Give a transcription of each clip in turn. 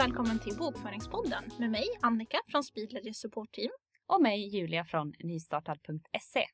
välkommen till Bokföringspodden med mig Annika från Speedledgers supportteam. Och mig Julia från nystartad.se.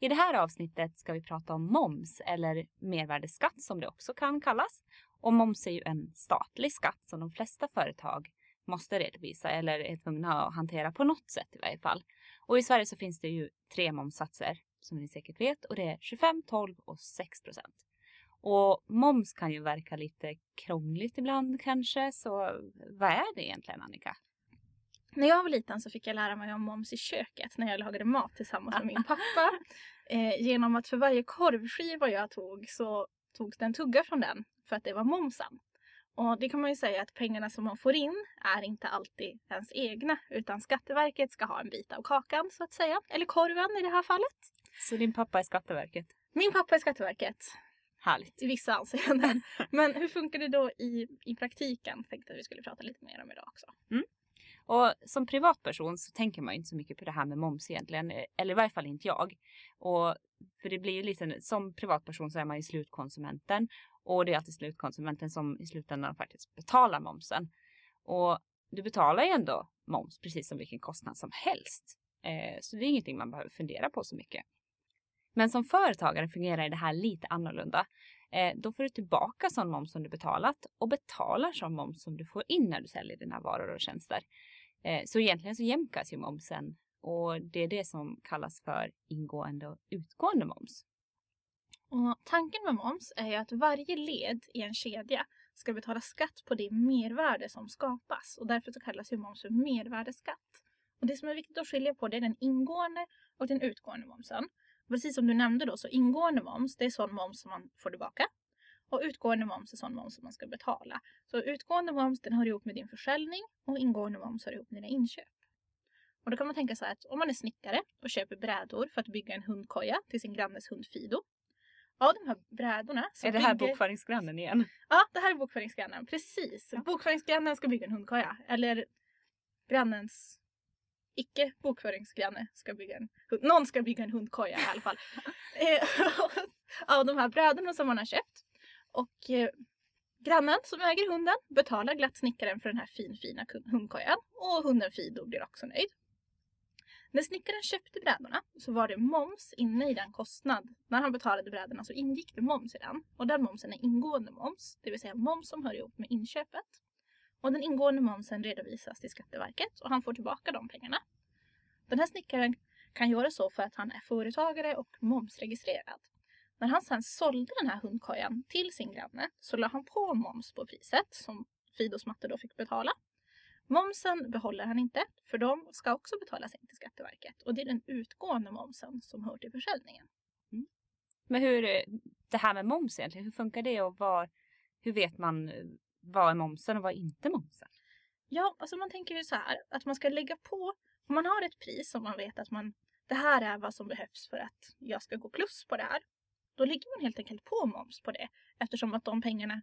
I det här avsnittet ska vi prata om moms eller mervärdesskatt som det också kan kallas. Och moms är ju en statlig skatt som de flesta företag måste redovisa eller är tvungna att hantera på något sätt i varje fall. Och i Sverige så finns det ju tre momssatser som ni säkert vet och det är 25, 12 och 6 procent. Och moms kan ju verka lite krångligt ibland kanske, så vad är det egentligen Annika? När jag var liten så fick jag lära mig om moms i köket när jag lagade mat tillsammans med min pappa. Eh, genom att för varje korvskiva jag tog så togs det en tugga från den för att det var momsen. Och det kan man ju säga att pengarna som man får in är inte alltid ens egna utan Skatteverket ska ha en bit av kakan så att säga. Eller korven i det här fallet. Så din pappa är Skatteverket? Min pappa är Skatteverket. Härligt. I vissa avseenden. Men hur funkar det då i, i praktiken? Tänkte att vi skulle prata lite mer om idag också. Mm. Och som privatperson så tänker man inte så mycket på det här med moms egentligen. Eller i varje fall inte jag. Och för det blir ju lite, som privatperson så är man ju slutkonsumenten. Och det är alltid slutkonsumenten som i slutändan faktiskt betalar momsen. Och du betalar ju ändå moms precis som vilken kostnad som helst. Eh, så det är ingenting man behöver fundera på så mycket. Men som företagare fungerar det här lite annorlunda. Eh, då får du tillbaka sån moms som du betalat och betalar sån moms som du får in när du säljer dina varor och tjänster. Eh, så egentligen så jämkas ju momsen och det är det som kallas för ingående och utgående moms. Och tanken med moms är ju att varje led i en kedja ska betala skatt på det mervärde som skapas och därför så kallas ju moms för mervärdesskatt. Och det som är viktigt att skilja på det är den ingående och den utgående momsen. Precis som du nämnde då så ingående moms det är sån moms som man får tillbaka och utgående moms är sån moms som man ska betala. Så utgående moms den hör ihop med din försäljning och ingående moms hör ihop med dina inköp. Och då kan man tänka så här att om man är snickare och köper brädor för att bygga en hundkoja till sin grannes hund Fido. Av de här brädorna. Är det här bygger... bokföringsgrannen igen? Ja, det här är bokföringsgrannen. Precis. Ja. Bokföringsgrannen ska bygga en hundkoja. Eller grannens icke bokföringsgranne ska bygga en hund. Någon ska bygga en hundkoja i alla fall. Eh, av de här brädorna som man har köpt. Och eh, grannen som äger hunden betalar glatt snickaren för den här fin fina hundkojan. Och hunden Fido blir också nöjd. När snickaren köpte brädorna så var det moms inne i den kostnad. När han betalade brädorna så ingick det moms i den. Och den momsen är ingående moms, det vill säga moms som hör ihop med inköpet. Och den ingående momsen redovisas till Skatteverket och han får tillbaka de pengarna. Den här snickaren kan göra så för att han är företagare och momsregistrerad. När han sedan sålde den här hundkojan till sin granne så la han på moms på priset som Fidos matte då fick betala. Momsen behåller han inte, för de ska också betalas in till Skatteverket. Och det är den utgående momsen som hör till försäljningen. Mm. Men hur, eh, det här med moms egentligen, hur funkar det och var, hur vet man eh, vad är momsen och vad är inte momsen? Ja, alltså man tänker ju så här att man ska lägga på, om man har ett pris som man vet att man, det här är vad som behövs för att jag ska gå plus på det här. Då lägger man helt enkelt på moms på det eftersom att de pengarna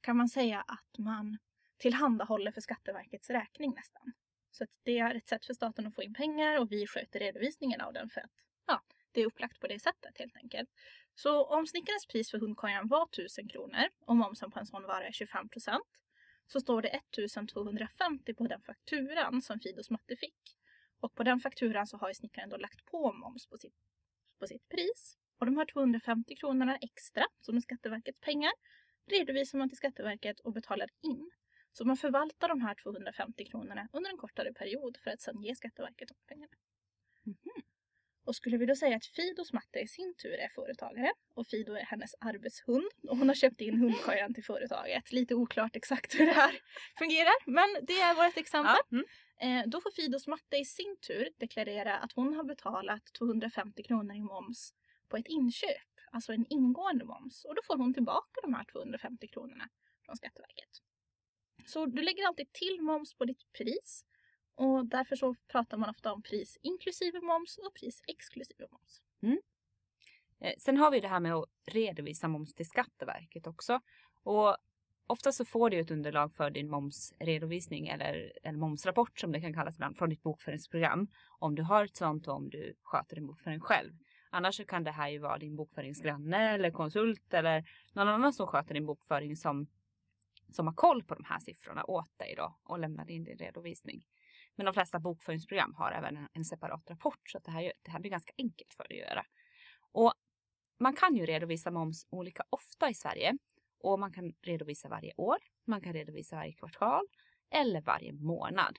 kan man säga att man tillhandahåller för Skatteverkets räkning nästan. Så att det är ett sätt för staten att få in pengar och vi sköter redovisningen av den för att ja, det är upplagt på det sättet helt enkelt. Så om snickarens pris för hundkojan var 1000 kronor och momsen på en sån vara är 25 procent så står det 1250 på den fakturan som Fidos matte fick. Och på den fakturan så har ju snickaren då lagt på moms på sitt, på sitt pris. Och de här 250 kronorna extra, som är Skatteverkets pengar, redovisar man till Skatteverket och betalar in. Så man förvaltar de här 250 kronorna under en kortare period för att sedan ge Skatteverket de pengarna. Och skulle vi då säga att Fidos matte i sin tur är företagare och Fido är hennes arbetshund och hon har köpt in hundkojan till företaget. Lite oklart exakt hur det här fungerar men det är vårt exempel. Ja. Mm. Eh, då får Fidos matte i sin tur deklarera att hon har betalat 250 kronor i moms på ett inköp, alltså en ingående moms. Och då får hon tillbaka de här 250 kronorna från Skatteverket. Så du lägger alltid till moms på ditt pris och därför så pratar man ofta om pris inklusive moms och pris exklusive moms. Mm. Eh, sen har vi det här med att redovisa moms till Skatteverket också. Och ofta så får du ett underlag för din momsredovisning eller en momsrapport som det kan kallas ibland från ditt bokföringsprogram. Om du har ett sånt och om du sköter din bokföring själv. Annars så kan det här ju vara din bokföringsgranne eller konsult eller någon annan som sköter din bokföring som som har koll på de här siffrorna åt dig då och lämnar in din redovisning. Men de flesta bokföringsprogram har även en, separat rapport så att det, här, det här blir ganska enkelt för dig att göra. Och man kan ju redovisa moms olika ofta i Sverige och man kan redovisa varje år, man kan redovisa varje kvartal eller varje månad.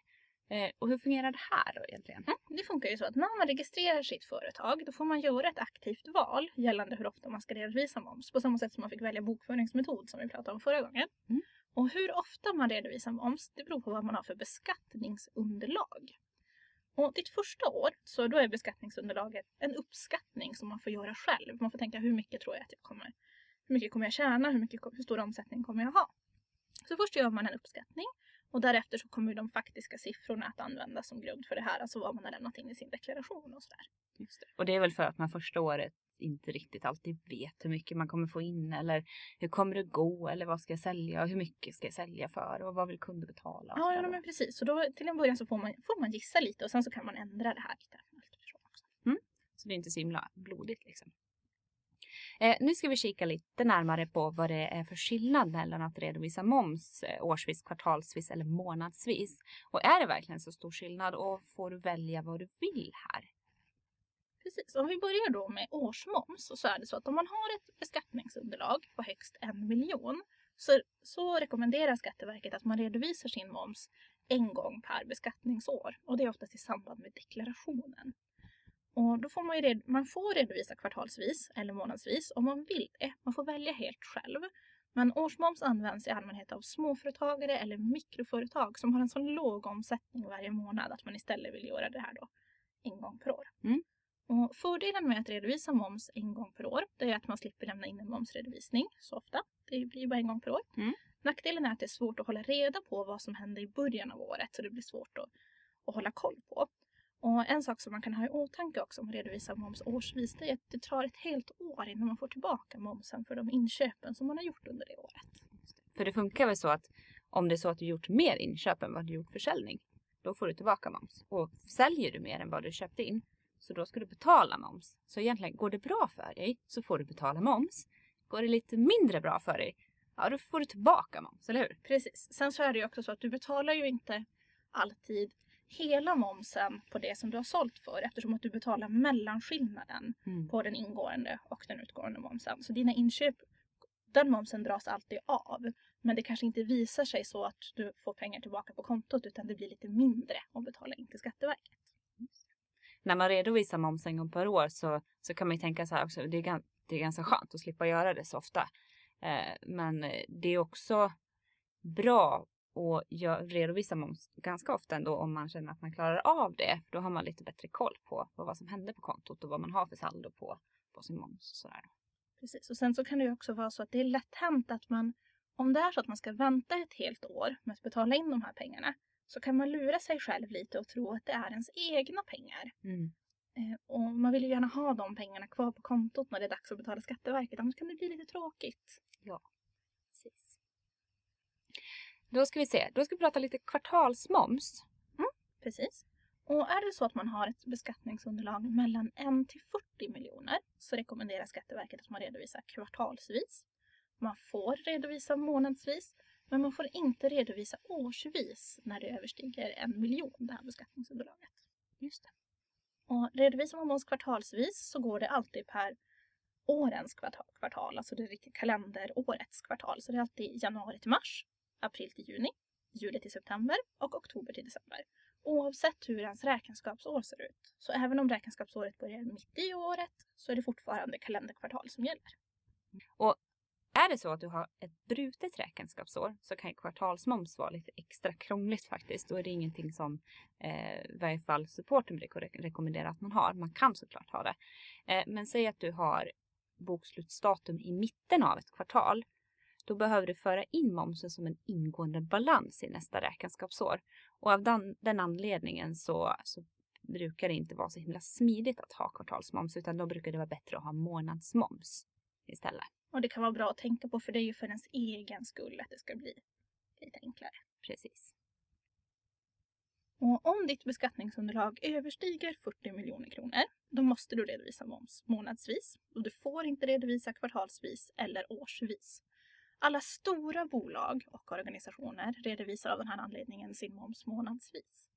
Eh, och hur fungerar det här då egentligen? Mm, det funkar ju så att när man registrerar sitt företag då får man göra ett aktivt val gällande hur ofta man ska redovisa moms. På samma sätt som man fick välja bokföringsmetod som vi pratade om förra gången. Mm. Och hur ofta man redovisar moms det beror på vad man har för beskattningsunderlag. Och ditt första år så då är beskattningsunderlaget en uppskattning som man får göra själv. Man får tänka hur mycket tror jag att jag kommer, hur mycket kommer jag tjäna, hur, mycket, hur stor omsättning kommer jag ha. Så först gör man en uppskattning och därefter så kommer de faktiska siffrorna att användas som grund för det här, alltså vad man har lämnat in i sin deklaration och sådär. Just det. Och det är väl för att man första året inte riktigt alltid vet hur mycket man kommer få in eller hur kommer det gå eller vad ska jag sälja och hur mycket ska jag sälja för och vad vill kunder betala? Ja, ja men precis. Så då till en början så får man, får man gissa lite och sen så kan man ändra det här lite. Mm. Så det är inte så himla blodigt liksom. Eh, nu ska vi kika lite närmare på vad det är för skillnad mellan att redovisa moms eh, årsvis, kvartalsvis eller månadsvis. Och är det verkligen så stor skillnad och får du välja vad du vill här? Precis, om vi börjar då med årsmoms så är det så att om man har ett beskattningsunderlag på högst en miljon så, så rekommenderar Skatteverket att man redovisar sin moms en gång per beskattningsår och det är oftast i samband med deklarationen. Och då får man, ju man får redovisa kvartalsvis eller månadsvis om man vill det. Man får välja helt själv. Men årsmoms används i allmänhet av småföretagare eller mikroföretag som har en så låg omsättning varje månad att man istället vill göra det här då en gång per år. Mm. Och fördelen med att redovisa moms en gång per år det är att man slipper lämna in en momsredovisning så ofta. Det blir ju bara en gång per år. Mm. Nackdelen är att det är svårt att hålla reda på vad som händer i början av året så det blir svårt att, att hålla koll på. Och en sak som man kan ha i åtanke också om att redovisa moms årsvis det är att det tar ett helt år innan man får tillbaka momsen för de inköpen som man har gjort under det året. För det funkar väl så att om det är så att du gjort mer inköp än vad du gjort försäljning, då får du tillbaka moms. Och säljer du mer än vad du köpte in, så då ska du betala moms. Så egentligen, går det bra för dig så får du betala moms. Går det lite mindre bra för dig, ja då får du tillbaka moms, eller hur? Precis. Sen så är det ju också så att du betalar ju inte alltid hela momsen på det som du har sålt för eftersom att du betalar mellanskillnaden mm. på den ingående och den utgående momsen. Så dina inköp, den momsen dras alltid av. Men det kanske inte visar sig så att du får pengar tillbaka på kontot utan det blir lite mindre att betala in till Skatteverket. När man redovisar moms en gång per år så, så kan man ju tänka så här också, det är, det är ganska skönt att slippa göra det så ofta. Eh, men det är också bra att gör, redovisa moms ganska ofta ändå om man känner att man klarar av det. Då har man lite bättre koll på, på vad som händer på kontot och vad man har för saldo på, på sin moms. Sådär. Precis, och sen så kan det ju också vara så att det är lätt hänt att man, om det är så att man ska vänta ett helt år med att betala in de här pengarna, så kan man lura sig själv lite och tro att det är ens egna pengar. Mm. Eh, och man vill ju gärna ha de pengarna kvar på kontot när det är dags att betala Skatteverket, annars kan det bli lite tråkigt. Ja, precis. Då ska vi se, då ska vi prata lite kvartalsmoms. Mm, precis. Och är det så att man har ett beskattningsunderlag mellan 1 till 40 miljoner så rekommenderar Skatteverket att man redovisar kvartalsvis. Man får redovisa månadsvis men man får inte redovisa årsvis när det överstiger en miljon, det här beskattningsunderlaget. Just det. Och redovisar man moms kvartalsvis så går det alltid per årens kvartal, kvartal alltså det riktiga kalenderårets kvartal. Så det är alltid januari till mars april till juni, juli till september och oktober till december. Oavsett hur ens räkenskapsår ser ut. Så även om räkenskapsåret börjar mitt i året så är det fortfarande kalenderkvartal som gäller. Och är det så att du har ett brutet räkenskapsår så kan kvartalsmoms vara lite extra krångligt faktiskt. Då är det ingenting som eh, i varje fall supporten rekommenderar att man har. Man kan såklart ha det. Eh, men säg att du har bokslutsdatum i mitten av ett kvartal då behöver du föra in momsen som en ingående balans i nästa räkenskapsår. Och av den, den anledningen så, så brukar det inte vara så himla smidigt att ha kvartalsmoms utan då brukar det vara bättre att ha månadsmoms istället. Och det kan vara bra att tänka på för det är ju för ens egen skull att det ska bli lite enklare. Precis. Och om ditt beskattningsunderlag överstiger 40 miljoner kronor, då måste du redovisa moms månadsvis. Och du får inte redovisa kvartalsvis eller årsvis. Alla stora bolag och organisationer redovisar av den här anledningen sin moms månadsvis.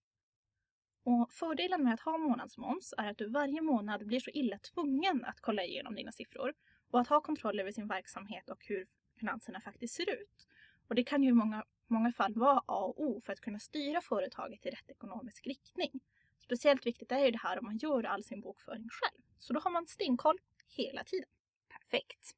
Och fördelen med att ha månadsmoms är att du varje månad blir så illa tvungen att kolla igenom dina siffror och att ha kontroll över sin verksamhet och hur finanserna faktiskt ser ut. Och det kan ju i många, många fall vara A och O för att kunna styra företaget i rätt ekonomisk riktning. Speciellt viktigt är ju det här om man gör all sin bokföring själv. Så då har man stenkoll hela tiden. Perfekt.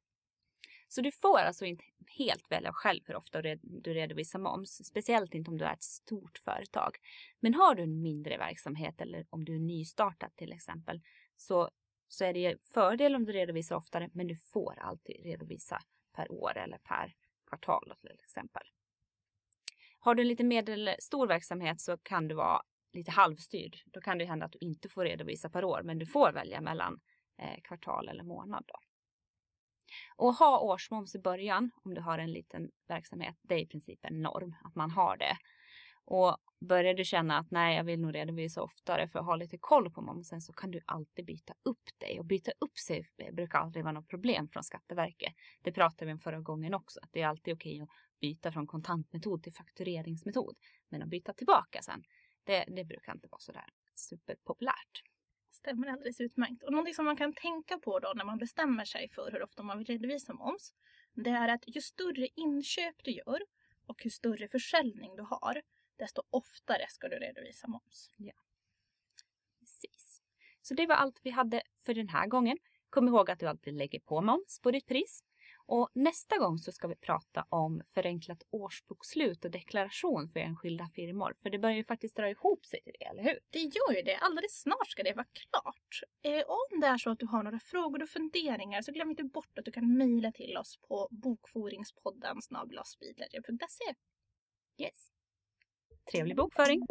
Så du får alltså inte helt välja själv hur ofta du redovisar moms, speciellt inte om du är ett stort företag. Men har du en mindre verksamhet eller om du är nystartad till exempel så, så är det fördel om du redovisar oftare, men du får alltid redovisa per år eller per kvartal till exempel. Har du en lite medelstor verksamhet så kan du vara lite halvstyrd. Då kan det hända att du inte får redovisa per år, men du får välja mellan eh, kvartal eller månad. Då. Och ha årsmoms i början om du har en liten verksamhet, det är i princip en norm att man har det. Och börjar du känna att nej, jag vill nog redovisa oftare för att ha lite koll på momsen så kan du alltid byta upp dig. Och byta upp sig eh, brukar aldrig vara något problem från Skatteverket. Det pratade vi om förra gången också, att det är alltid okej att byta från kontantmetod till faktureringsmetod. Men att byta tillbaka sen, det, det brukar inte vara sådär superpopulärt. Stämmer alldeles utmärkt. Och någonting som man kan tänka på då när man bestämmer sig för hur ofta man vill redovisa moms, det är att ju större inköp du gör och ju större försäljning du har, desto oftare ska du redovisa moms. Ja. Precis. Så det var allt vi hade för den här gången. Kom ihåg att du alltid lägger på moms på ditt pris. Och nästa gång så ska vi prata om förenklat årsbokslut och deklaration för enskilda firmor. För det börjar ju faktiskt dra ihop sig till det, eller hur? Det gör ju det. Alldeles snart ska det vara klart. Eh, om det är så att du har några frågor och funderingar så glöm inte bort att du kan mejla till oss på bokforingspodden snabel Yes. Trevlig bokföring!